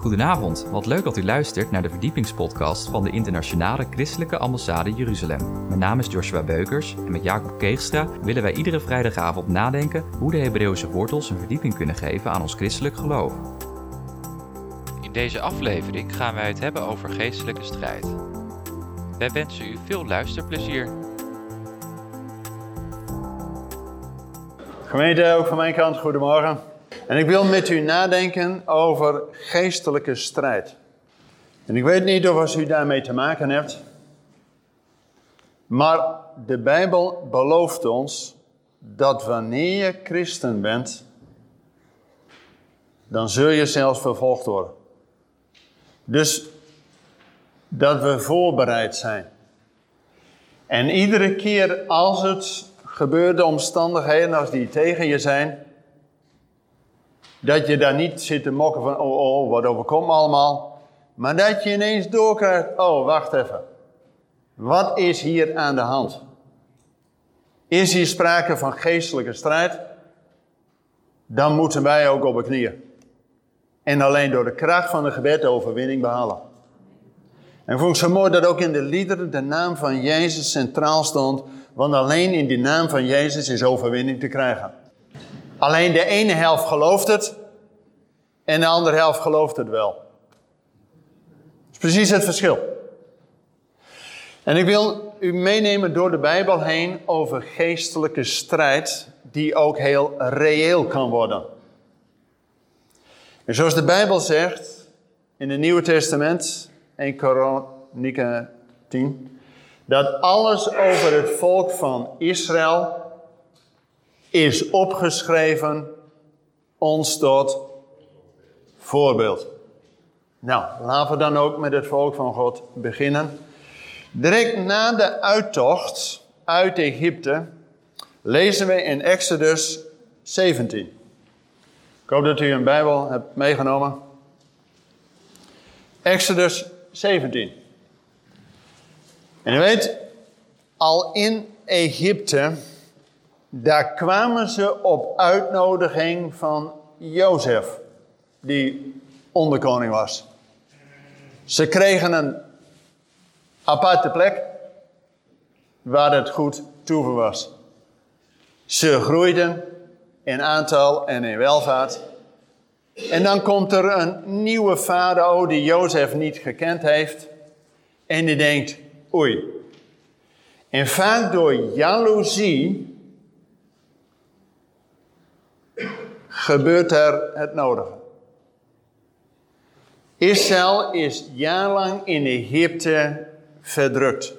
Goedenavond, wat leuk dat u luistert naar de verdiepingspodcast van de Internationale Christelijke Ambassade Jeruzalem. Mijn naam is Joshua Beukers en met Jacob Keegstra willen wij iedere vrijdagavond nadenken hoe de Hebreeuwse wortels een verdieping kunnen geven aan ons christelijk geloof. In deze aflevering gaan wij het hebben over geestelijke strijd. Wij wensen u veel luisterplezier. Gemeente, ook van mijn kant, goedemorgen. En ik wil met u nadenken over geestelijke strijd. En ik weet niet of u daarmee te maken hebt. Maar de Bijbel belooft ons dat wanneer je christen bent, dan zul je zelfs vervolgd worden. Dus dat we voorbereid zijn. En iedere keer als het gebeurt, de omstandigheden als die tegen je zijn, dat je daar niet zit te mokken van, oh, oh, wat overkomt allemaal. Maar dat je ineens doorkrijgt, oh, wacht even. Wat is hier aan de hand? Is hier sprake van geestelijke strijd? Dan moeten wij ook op de knieën. En alleen door de kracht van de gebed de overwinning behalen. En ik vond het zo mooi dat ook in de liederen de naam van Jezus centraal stond. Want alleen in de naam van Jezus is overwinning te krijgen. Alleen de ene helft gelooft het en de andere helft gelooft het wel. Dat is precies het verschil. En ik wil u meenemen door de Bijbel heen over geestelijke strijd die ook heel reëel kan worden. En zoals de Bijbel zegt in het Nieuwe Testament, 1 Kronieken 10, dat alles over het volk van Israël is opgeschreven ons tot voorbeeld. Nou, laten we dan ook met het volk van God beginnen. Direct na de uittocht uit Egypte lezen we in Exodus 17. Ik hoop dat u een Bijbel hebt meegenomen. Exodus 17. En u weet, al in Egypte daar kwamen ze op uitnodiging van Jozef, die onderkoning was. Ze kregen een aparte plek waar het goed toeven was. Ze groeiden in aantal en in welvaart. En dan komt er een nieuwe farao die Jozef niet gekend heeft. En die denkt, oei. En vaak door jaloezie gebeurt er het nodige. Israël is jaarlang in Egypte verdrukt.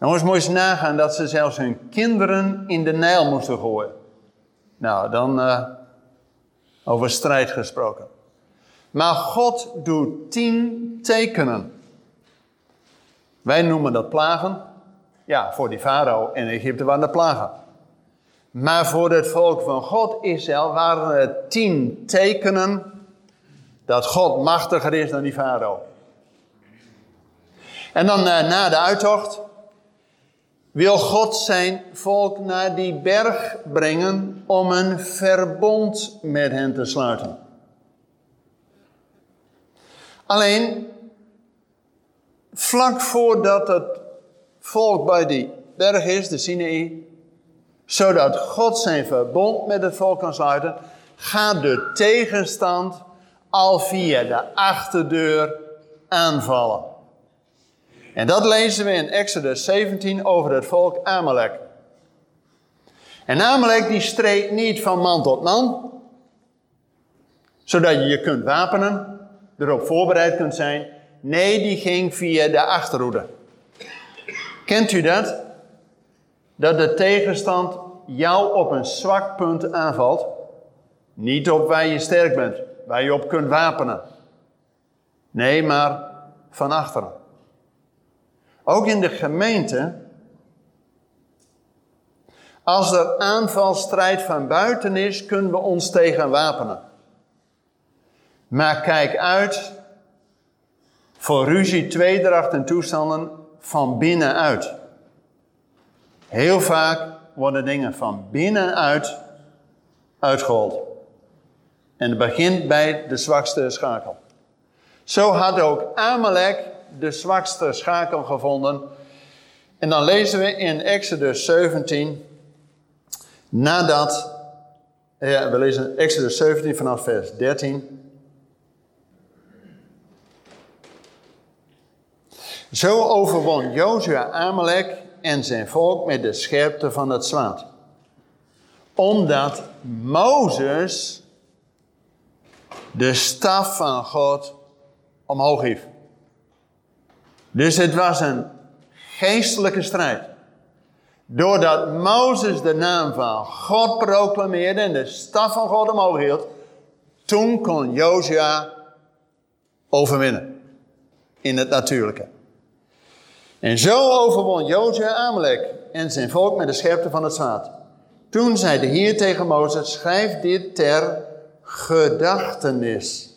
Ons moet eens nagaan dat ze zelfs hun kinderen in de Nijl moesten gooien. Nou, dan uh, over strijd gesproken. Maar God doet tien tekenen. Wij noemen dat plagen. Ja, voor die farao in Egypte waren dat plagen. Maar voor het volk van God Israël waren het tien tekenen dat God machtiger is dan die farao. En dan eh, na de uittocht wil God zijn volk naar die berg brengen om een verbond met hen te sluiten. Alleen, vlak voordat het volk bij die berg is, de Sinaï, zodat God zijn verbond met het volk kan sluiten, gaat de tegenstand al via de achterdeur aanvallen. En dat lezen we in Exodus 17 over het volk Amalek. En Amalek die streed niet van man tot man, zodat je je kunt wapenen, erop voorbereid kunt zijn. Nee, die ging via de achterhoede. Kent u dat? dat de tegenstand jou op een zwak punt aanvalt. Niet op waar je sterk bent, waar je op kunt wapenen. Nee, maar van achteren. Ook in de gemeente. Als er aanvalstrijd van buiten is, kunnen we ons tegen wapenen. Maar kijk uit voor ruzie, tweedracht en toestanden van binnenuit. Heel vaak worden dingen van binnenuit uitgehold. En het begint bij de zwakste schakel. Zo had ook Amalek de zwakste schakel gevonden. En dan lezen we in Exodus 17, nadat, we lezen Exodus 17 vanaf vers 13. Zo overwon Jozua Amalek en zijn volk met de scherpte van het zwaard. Omdat Mozes de staf van God omhoog hief. Dus het was een geestelijke strijd. Doordat Mozes de naam van God proclameerde en de staf van God omhoog hield, toen kon Jozua overwinnen in het natuurlijke. En zo overwon Jozua Amalek en zijn volk met de scherpte van het zwaard. Toen zei de Heer tegen Mozes, schrijf dit ter gedachtenis.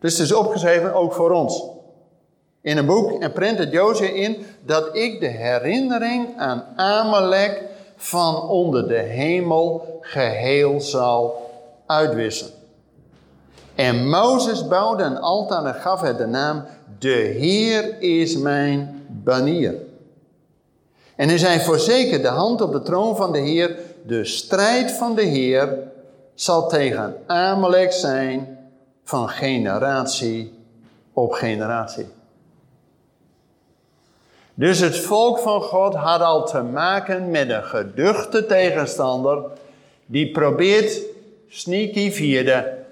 Dus het is opgeschreven ook voor ons. In een boek en prent het Jozua in dat ik de herinnering aan Amalek van onder de hemel geheel zal uitwissen. En Mozes bouwde een altaar en gaf het de naam de Heer is mijn banier. En hij zei voorzeker, de hand op de troon van de Heer, de strijd van de Heer zal tegen Amalek zijn van generatie op generatie. Dus het volk van God had al te maken met een geduchte tegenstander die probeert sneaky via de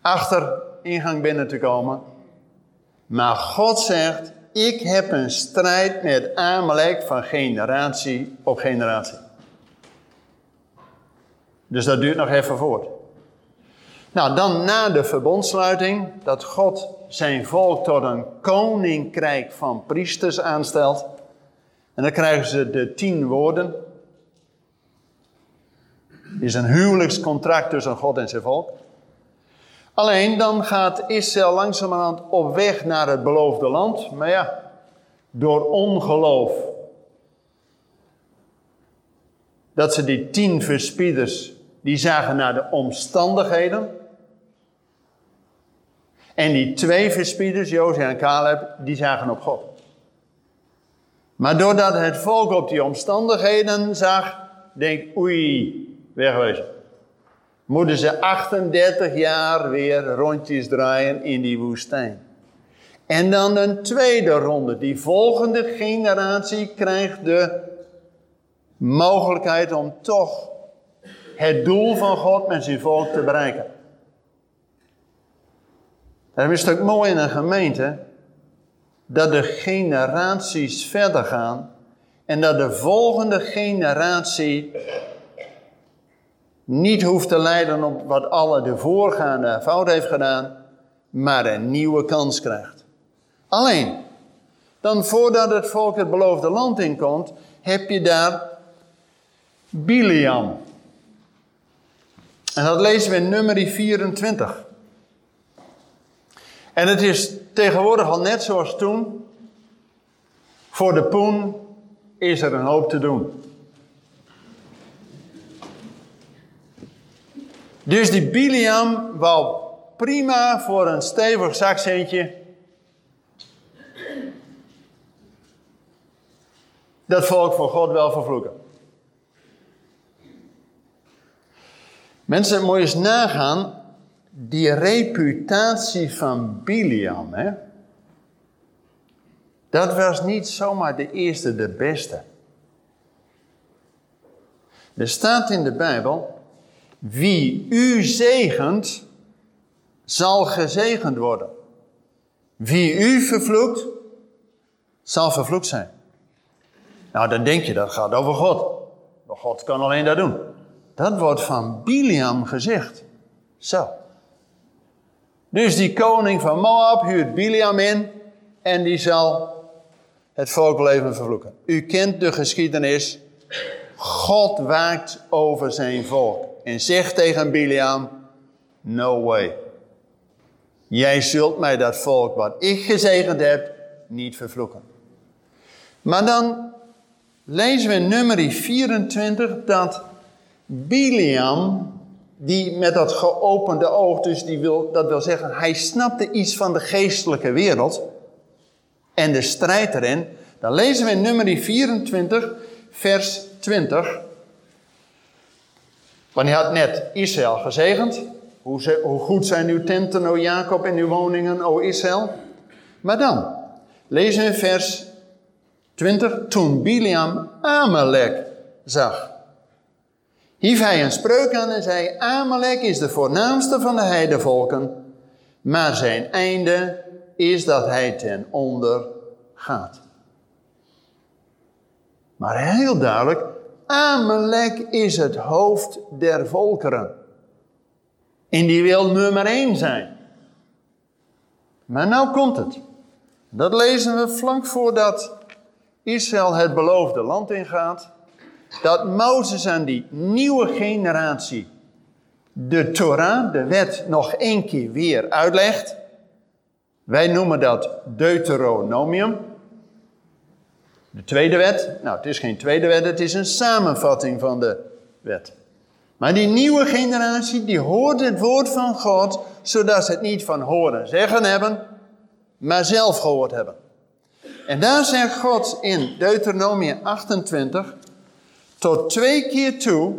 achteringang binnen te komen maar God zegt, ik heb een strijd met Amalek van generatie op generatie. Dus dat duurt nog even voort. Nou, dan na de verbondsluiting, dat God zijn volk tot een koninkrijk van priesters aanstelt. En dan krijgen ze de tien woorden. is een huwelijkscontract tussen God en zijn volk. Alleen dan gaat Israël langzamerhand op weg naar het beloofde land. Maar ja, door ongeloof. Dat ze die tien verspieders, die zagen naar de omstandigheden. En die twee verspieders, Jozef en Caleb, die zagen op God. Maar doordat het volk op die omstandigheden zag, denkt oei, wegwezen moeten ze 38 jaar weer rondjes draaien in die woestijn. En dan een tweede ronde. Die volgende generatie krijgt de mogelijkheid om toch het doel van God met zijn volk te bereiken. Het is stuk mooi in een gemeente dat de generaties verder gaan en dat de volgende generatie niet hoeft te lijden op wat alle de voorgaande fout heeft gedaan, maar een nieuwe kans krijgt. Alleen, dan voordat het volk het beloofde land inkomt, heb je daar Biliam. En dat lezen we in nummer 24. En het is tegenwoordig al net zoals toen. Voor de poen is er een hoop te doen. Dus die Biliam wou prima voor een stevig zakcentje dat volk voor God wel vervloeken. Mensen, moet eens nagaan, die reputatie van Biliam, hè? dat was niet zomaar de eerste, de beste. Er staat in de Bijbel wie u zegent, zal gezegend worden. Wie u vervloekt, zal vervloekt zijn. Nou, dan denk je dat gaat over God. Maar God kan alleen dat doen. Dat wordt van Biliam gezegd. Zo. Dus die koning van Moab huurt Biliam in en die zal het volk leven vervloeken. U kent de geschiedenis. God waakt over zijn volk en zegt tegen Biliam: No way. Jij zult mij dat volk wat ik gezegend heb niet vervloeken. Maar dan lezen we in nummer 24 dat Biliam die met dat geopende oog, dus die wil, dat wil zeggen, hij snapte iets van de geestelijke wereld en de strijd erin. Dan lezen we in nummer 24, vers 20. Want hij had net Israël gezegend. Hoe, hoe goed zijn uw tenten, o Jacob, en uw woningen, o Israël. Maar dan, lezen we vers 20. Toen Biliam Amalek zag. Hief hij een spreuk aan en zei, Amalek is de voornaamste van de heidevolken. Maar zijn einde is dat hij ten onder gaat. Maar heel duidelijk, Amalek is het hoofd der volkeren. En die wil nummer één zijn. Maar nou komt het. Dat lezen we vlak voordat Israël het beloofde land ingaat. Dat Mozes aan die nieuwe generatie de Torah, de wet, nog één keer weer uitlegt. Wij noemen dat Deuteronomium. De tweede wet, nou het is geen tweede wet, het is een samenvatting van de wet. Maar die nieuwe generatie, die hoort het woord van God, zodat ze het niet van horen zeggen hebben, maar zelf gehoord hebben. En daar zegt God in Deuteronomie 28, tot twee keer toe,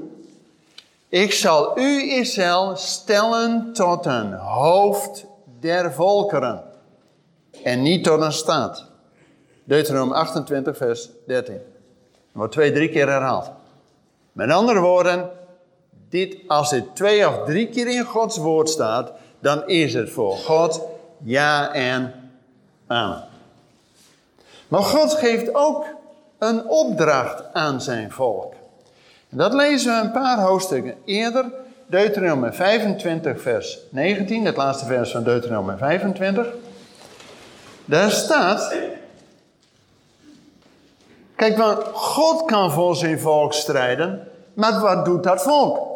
ik zal u Israël stellen tot een hoofd der volkeren en niet tot een staat. Deuteronom 28, vers 13. Dat wordt twee, drie keer herhaald. Met andere woorden, dit, als dit twee of drie keer in Gods woord staat, dan is het voor God ja en amen. Maar God geeft ook een opdracht aan zijn volk. Dat lezen we een paar hoofdstukken eerder. Deuteronom 25, vers 19, het laatste vers van Deuteronom 25. Daar staat. Kijk, want God kan voor zijn volk strijden, maar wat doet dat volk?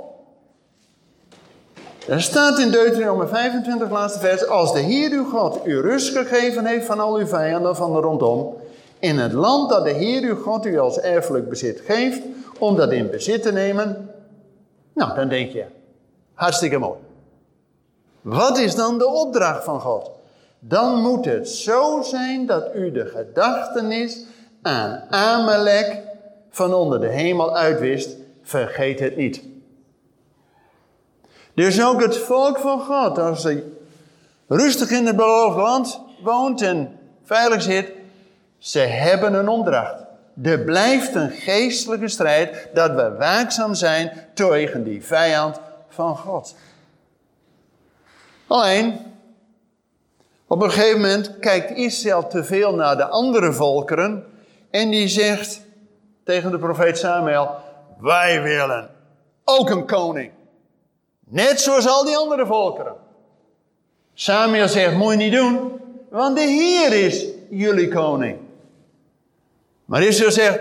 Er staat in Deuteronomie 25, laatste vers, als de Heer uw God u rust gegeven heeft van al uw vijanden van de rondom, in het land dat de Heer uw God u als erfelijk bezit geeft, om dat in bezit te nemen, nou, dan denk je, hartstikke mooi. Wat is dan de opdracht van God? Dan moet het zo zijn dat u de gedachtenis aan Amalek van onder de hemel uitwist. Vergeet het niet. Dus ook het volk van God, als hij rustig in het beloofde land woont en veilig zit, ze hebben een opdracht. Er blijft een geestelijke strijd dat we waakzaam zijn tegen die vijand van God. Alleen, op een gegeven moment kijkt Israël te veel naar de andere volkeren en die zegt tegen de profeet Samuel: Wij willen ook een koning. Net zoals al die andere volkeren. Samuel zegt, moet je niet doen, want de Heer is jullie koning. Maar Israël zegt,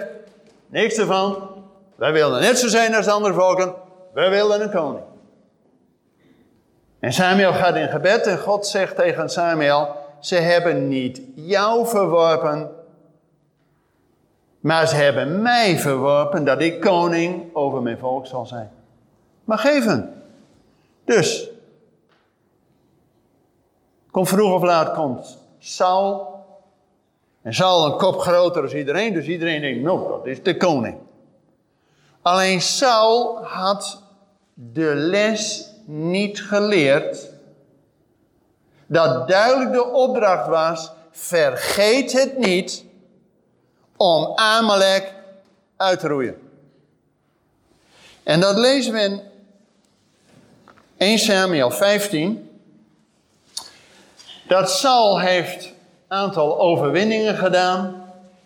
niks ervan. Wij willen net zo zijn als de andere volken. Wij willen een koning. En Samuel gaat in gebed en God zegt tegen Samuel, ze hebben niet jou verworpen, maar ze hebben mij verworpen dat ik koning over mijn volk zal zijn. Maar hem. Dus, komt vroeg of laat komt Saul. En Saul een kop groter dan iedereen, dus iedereen denkt, nou, dat is de koning. Alleen Saul had de les niet geleerd dat duidelijk de opdracht was, vergeet het niet om Amalek uit te roeien. En dat lezen we in 1 Samuel 15. Dat Saul heeft aantal overwinningen gedaan.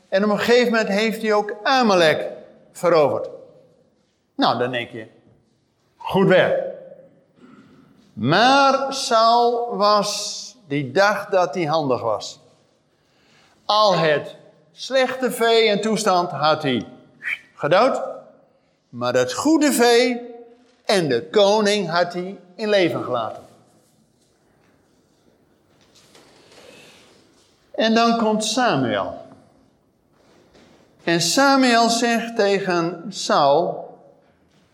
En op een gegeven moment heeft hij ook Amalek veroverd. Nou, dan denk je, goed werk. Maar Saul was die dag dat hij handig was. Al het slechte vee en toestand had hij gedood. Maar het goede vee en de koning had hij in leven gelaten. En dan komt Samuel. En Samuel zegt tegen Saul: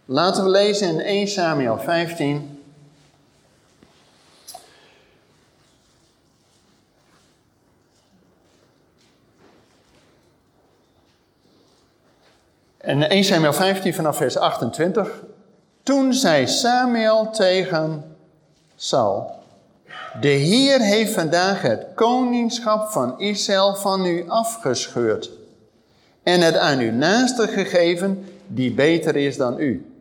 Laten we lezen in 1 Samuel 15. En 1 Samuel 15 vanaf vers 28. Toen zei Samuel tegen Saul: De Heer heeft vandaag het koningschap van Israël van u afgescheurd en het aan uw naaste gegeven die beter is dan u.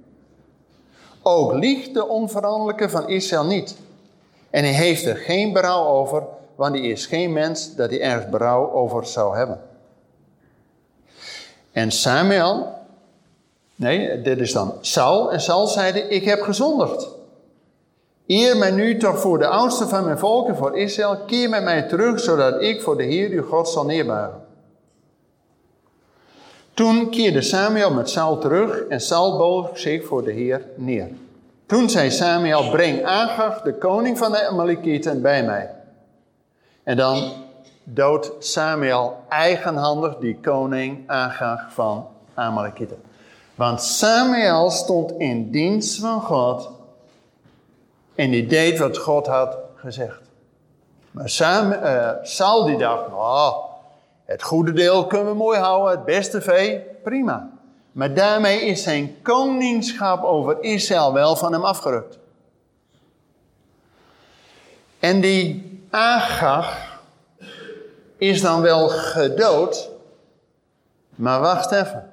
Ook liegt de onveranderlijke van Israël niet. En hij heeft er geen berouw over, want hij is geen mens dat hij ergens berouw over zou hebben. En Samuel, nee, dit is dan Saul, en Saul zeide, ik heb gezondigd. Eer mij nu toch voor de oudste van mijn volken, voor Israël, keer met mij terug, zodat ik voor de Heer uw God zal neerbuigen. Toen keerde Samuel met Saul terug en Saul boog zich voor de Heer neer. Toen zei Samuel, breng Agag, de koning van de Amalekieten, bij mij. En dan doodt Samuel eigenhandig die koning Agag van Amalekieten. Want Samuel stond in dienst van God en die deed wat God had gezegd. Maar Sam, uh, Saul die dacht, oh, het goede deel kunnen we mooi houden, het beste vee, prima. Maar daarmee is zijn koningschap over Israël wel van hem afgerukt. En die Agag is dan wel gedood, maar wacht even.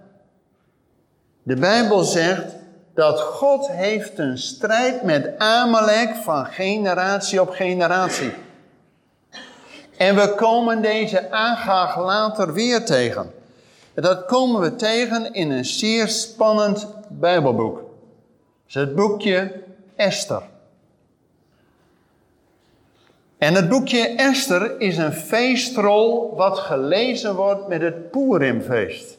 De Bijbel zegt dat God heeft een strijd met Amalek van generatie op generatie. En we komen deze Agag later weer tegen. En dat komen we tegen in een zeer spannend Bijbelboek. Dat is het boekje Esther. En het boekje Esther is een feestrol wat gelezen wordt met het Purimfeest.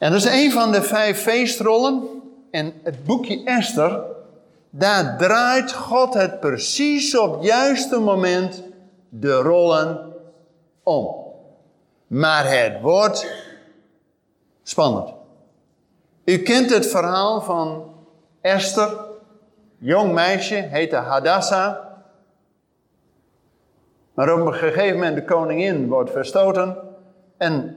En dat is een van de vijf feestrollen. En het boekje Esther daar draait God het precies op het juiste moment de rollen om. Maar het wordt spannend. U kent het verhaal van Esther, jong meisje, heette Hadassah. Maar op een gegeven moment de koningin wordt verstoten en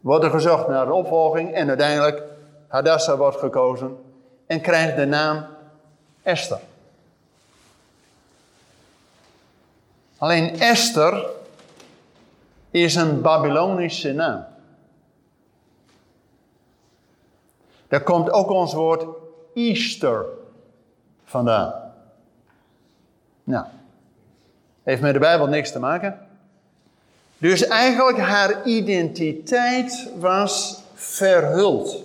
wordt er gezocht naar de opvolging en uiteindelijk Hadassah wordt gekozen en krijgt de naam Esther. Alleen Esther is een Babylonische naam. Daar komt ook ons woord Easter vandaan. Nou, heeft met de Bijbel niks te maken. Dus eigenlijk haar identiteit was verhuld.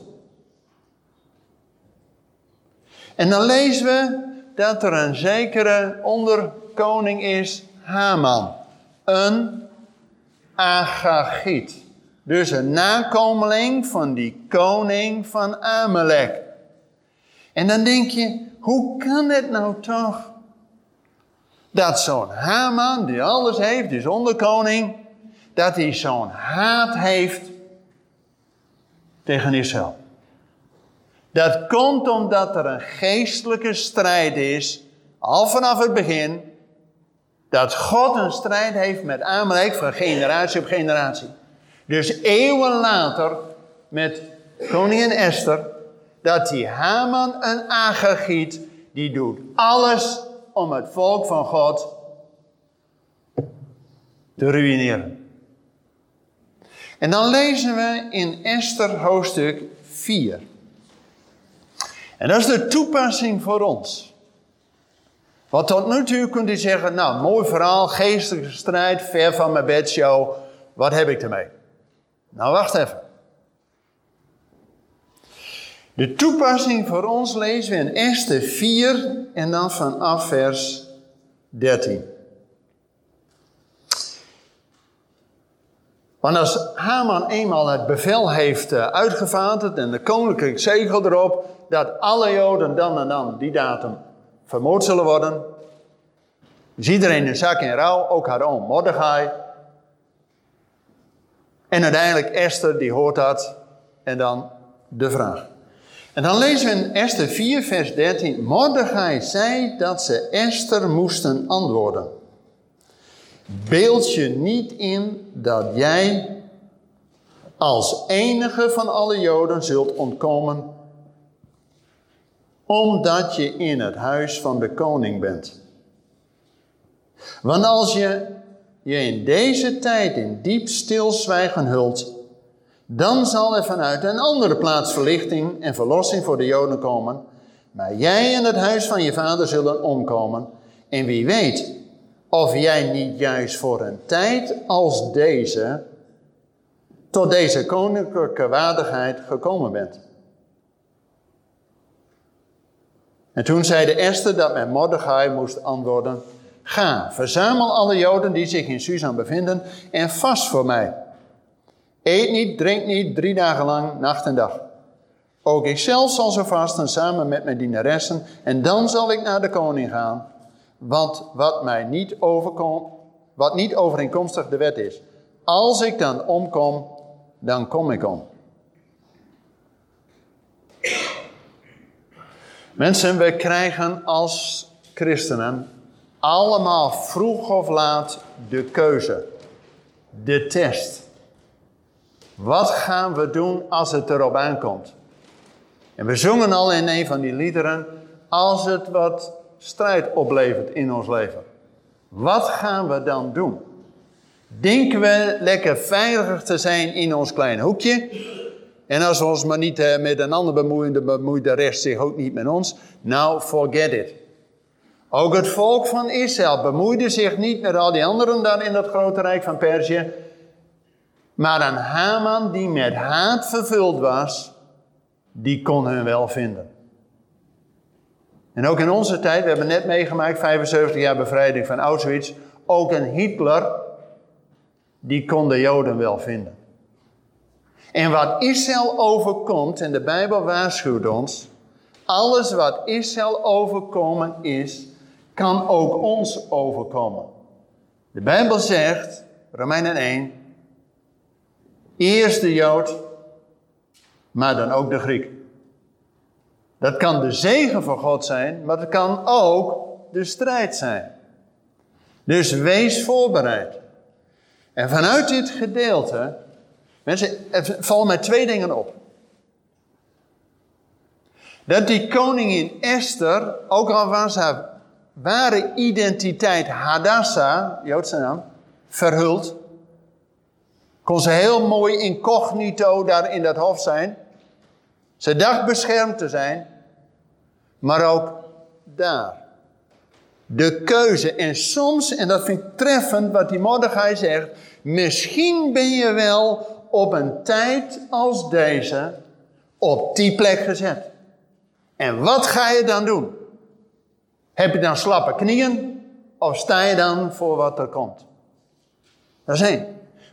En dan lezen we dat er een zekere onderkoning is, Haman. Een Agagiet. Dus een nakomeling van die koning van Amalek. En dan denk je, hoe kan het nou toch? Dat zo'n Haman, die alles heeft, is onderkoning, dat hij zo'n haat heeft tegen Israël. Dat komt omdat er een geestelijke strijd is, al vanaf het begin, dat God een strijd heeft met Amalek van generatie op generatie. Dus eeuwen later, met koningin Esther, dat die Haman een Agagiet, die doet alles om het volk van God te ruïneren. En dan lezen we in Esther hoofdstuk 4. En dat is de toepassing voor ons. Want tot nu toe kunt u zeggen, nou, mooi verhaal, geestelijke strijd, ver van mijn bedshow. Wat heb ik ermee? Nou, wacht even. De toepassing voor ons lezen we in Esther 4 en dan vanaf vers 13. Want als Haman eenmaal het bevel heeft eh, uitgevaardigd en de koninklijke zegel erop, dat alle Joden dan en dan die datum vermoord zullen worden, is iedereen in zak en rouw, ook haar oom Mordechai. En uiteindelijk Esther, die hoort dat. En dan de vraag. En dan lezen we in Esther 4, vers 13. Mordechai zei dat ze Esther moesten antwoorden. Beeld je niet in dat jij als enige van alle Joden zult ontkomen, omdat je in het huis van de koning bent. Want als je je in deze tijd in diep stilzwijgen hult, dan zal er vanuit een andere plaats verlichting en verlossing voor de Joden komen. Maar jij en het huis van je vader zullen omkomen. En wie weet of jij niet juist voor een tijd als deze tot deze koninklijke waardigheid gekomen bent. En toen zei de Esther dat men Mordechai moest antwoorden: Ga, verzamel alle Joden die zich in Susan bevinden en vast voor mij. Eet niet, drink niet, drie dagen lang, nacht en dag. Ook ik zelf zal zo vasten samen met mijn dienaressen en dan zal ik naar de koning gaan. Want wat mij niet overkomt, wat niet overeenkomstig de wet is. Als ik dan omkom, dan kom ik om. Mensen, we krijgen als christenen allemaal vroeg of laat de keuze, de test. Wat gaan we doen als het erop aankomt? En we zongen al in een van die liederen, als het wat strijd oplevert in ons leven. Wat gaan we dan doen? Denken we lekker veiliger te zijn in ons kleine hoekje? En als we ons maar niet eh, met een ander bemoeien, dan bemoeit de rest zich ook niet met ons. Nou, forget it. Ook het volk van Israël bemoeide zich niet met al die anderen dan in dat grote rijk van Perzië. Maar een Haman die met haat vervuld was, die kon hun wel vinden. En ook in onze tijd, we hebben net meegemaakt, 75 jaar bevrijding van Auschwitz, ook een Hitler, die kon de Joden wel vinden. En wat Israël overkomt, en de Bijbel waarschuwt ons, alles wat Israël overkomen is, kan ook ons overkomen. De Bijbel zegt, Romeinen 1, eerst de Jood, maar dan ook de Griek. Dat kan de zegen van God zijn, maar het kan ook de strijd zijn. Dus wees voorbereid. En vanuit dit gedeelte, mensen, er vallen mij twee dingen op. Dat die koningin Esther, ook al was haar ware identiteit Hadassah, Joodse naam, verhuld, kon ze heel mooi incognito daar in dat hof zijn. Ze dacht beschermd te zijn, maar ook daar. De keuze. En soms, en dat vind ik treffend wat die Mordechai zegt, misschien ben je wel op een tijd als deze op die plek gezet. En wat ga je dan doen? Heb je dan slappe knieën of sta je dan voor wat er komt? Dat is één.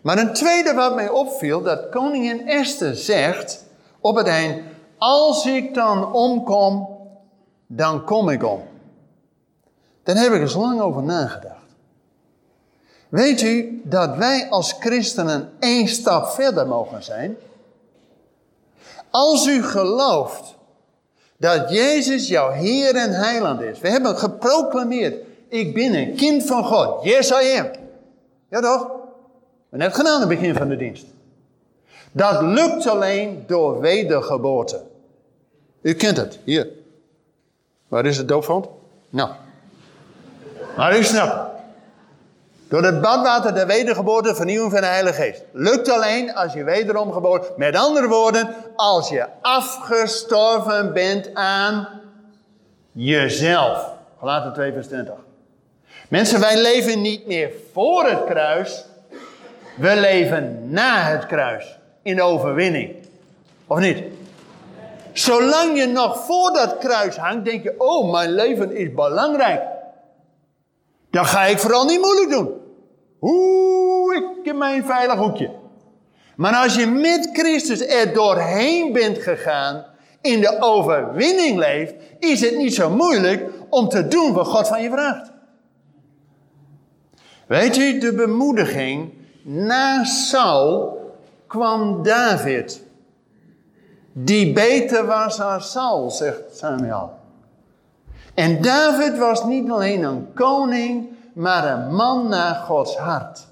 Maar een tweede wat mij opviel, dat koningin Esther zegt op het eind, als ik dan omkom, dan kom ik om. Daar heb ik eens lang over nagedacht. Weet u dat wij als christenen één stap verder mogen zijn? Als u gelooft dat Jezus jouw Heer en Heiland is. We hebben geproclameerd, ik ben een kind van God. Yes, I am. Ja toch? We hebben het gedaan aan het begin van de dienst. Dat lukt alleen door wedergeboorte. U kent het, hier. Waar is het doopvond? Nou. Maar u snapt. Door het badwater de wedergeboorte, vernieuwing van de Heilige Geest. Lukt alleen als je wederom geboren. Met andere woorden, als je afgestorven bent aan jezelf. Gelaten 2 vers 20. Mensen, wij leven niet meer voor het kruis. We leven na het kruis. In overwinning. Of niet? Zolang je nog voor dat kruis hangt, denk je: Oh, mijn leven is belangrijk. Dan ga ik vooral niet moeilijk doen. Oeh, ik in mijn veilig hoekje. Maar als je met Christus er doorheen bent gegaan, in de overwinning leeft, is het niet zo moeilijk om te doen wat God van je vraagt. Weet u, de bemoediging na Saul kwam David. Die beter was dan Saul, zegt Samuel. En David was niet alleen een koning, maar een man naar Gods hart.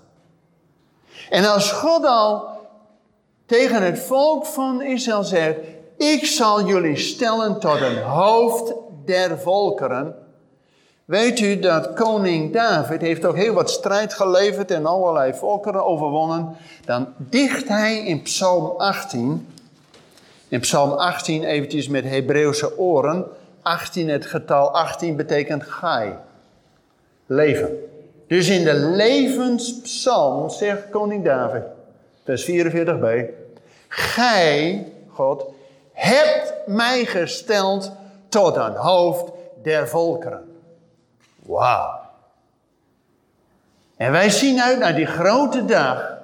En als God al tegen het volk van Israël zegt: Ik zal jullie stellen tot een hoofd der volkeren. Weet u dat koning David heeft ook heel wat strijd geleverd en allerlei volkeren overwonnen. Dan dicht hij in Psalm 18. In Psalm 18 eventjes met Hebreeuwse oren. 18, het getal 18 betekent gai. Leven. Dus in de levenspsalm zegt koning David, vers 44b. Gij, God, hebt mij gesteld tot een hoofd der volkeren. Wauw. En wij zien uit naar die grote dag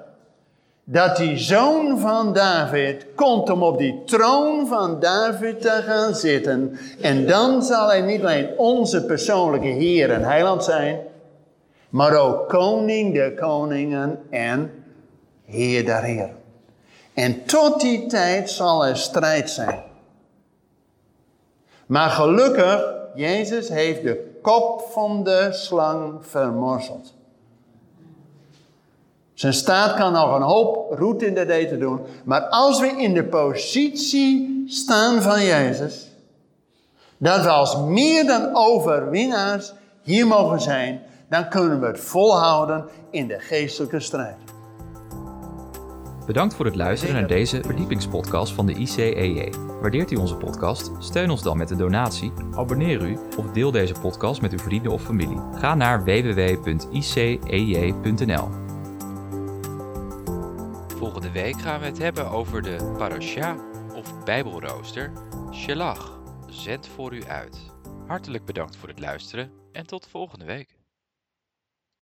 dat die zoon van David komt om op die troon van David te gaan zitten. En dan zal hij niet alleen onze persoonlijke Heer en Heiland zijn, maar ook koning der koningen en Heer der Heer. En tot die tijd zal er strijd zijn. Maar gelukkig, Jezus heeft de kop van de slang vermorzeld. Zijn staat kan nog een hoop route in de doen. Maar als we in de positie staan van Jezus, dat we als meer dan overwinnaars hier mogen zijn, dan kunnen we het volhouden in de geestelijke strijd. Bedankt voor het luisteren naar deze verdiepingspodcast van de ICEJ. Waardeert u onze podcast? Steun ons dan met een donatie, abonneer u of deel deze podcast met uw vrienden of familie. Ga naar www.icej.nl. Week gaan we het hebben over de parasha of bijbelrooster Shelach. Zend voor u uit. Hartelijk bedankt voor het luisteren en tot volgende week.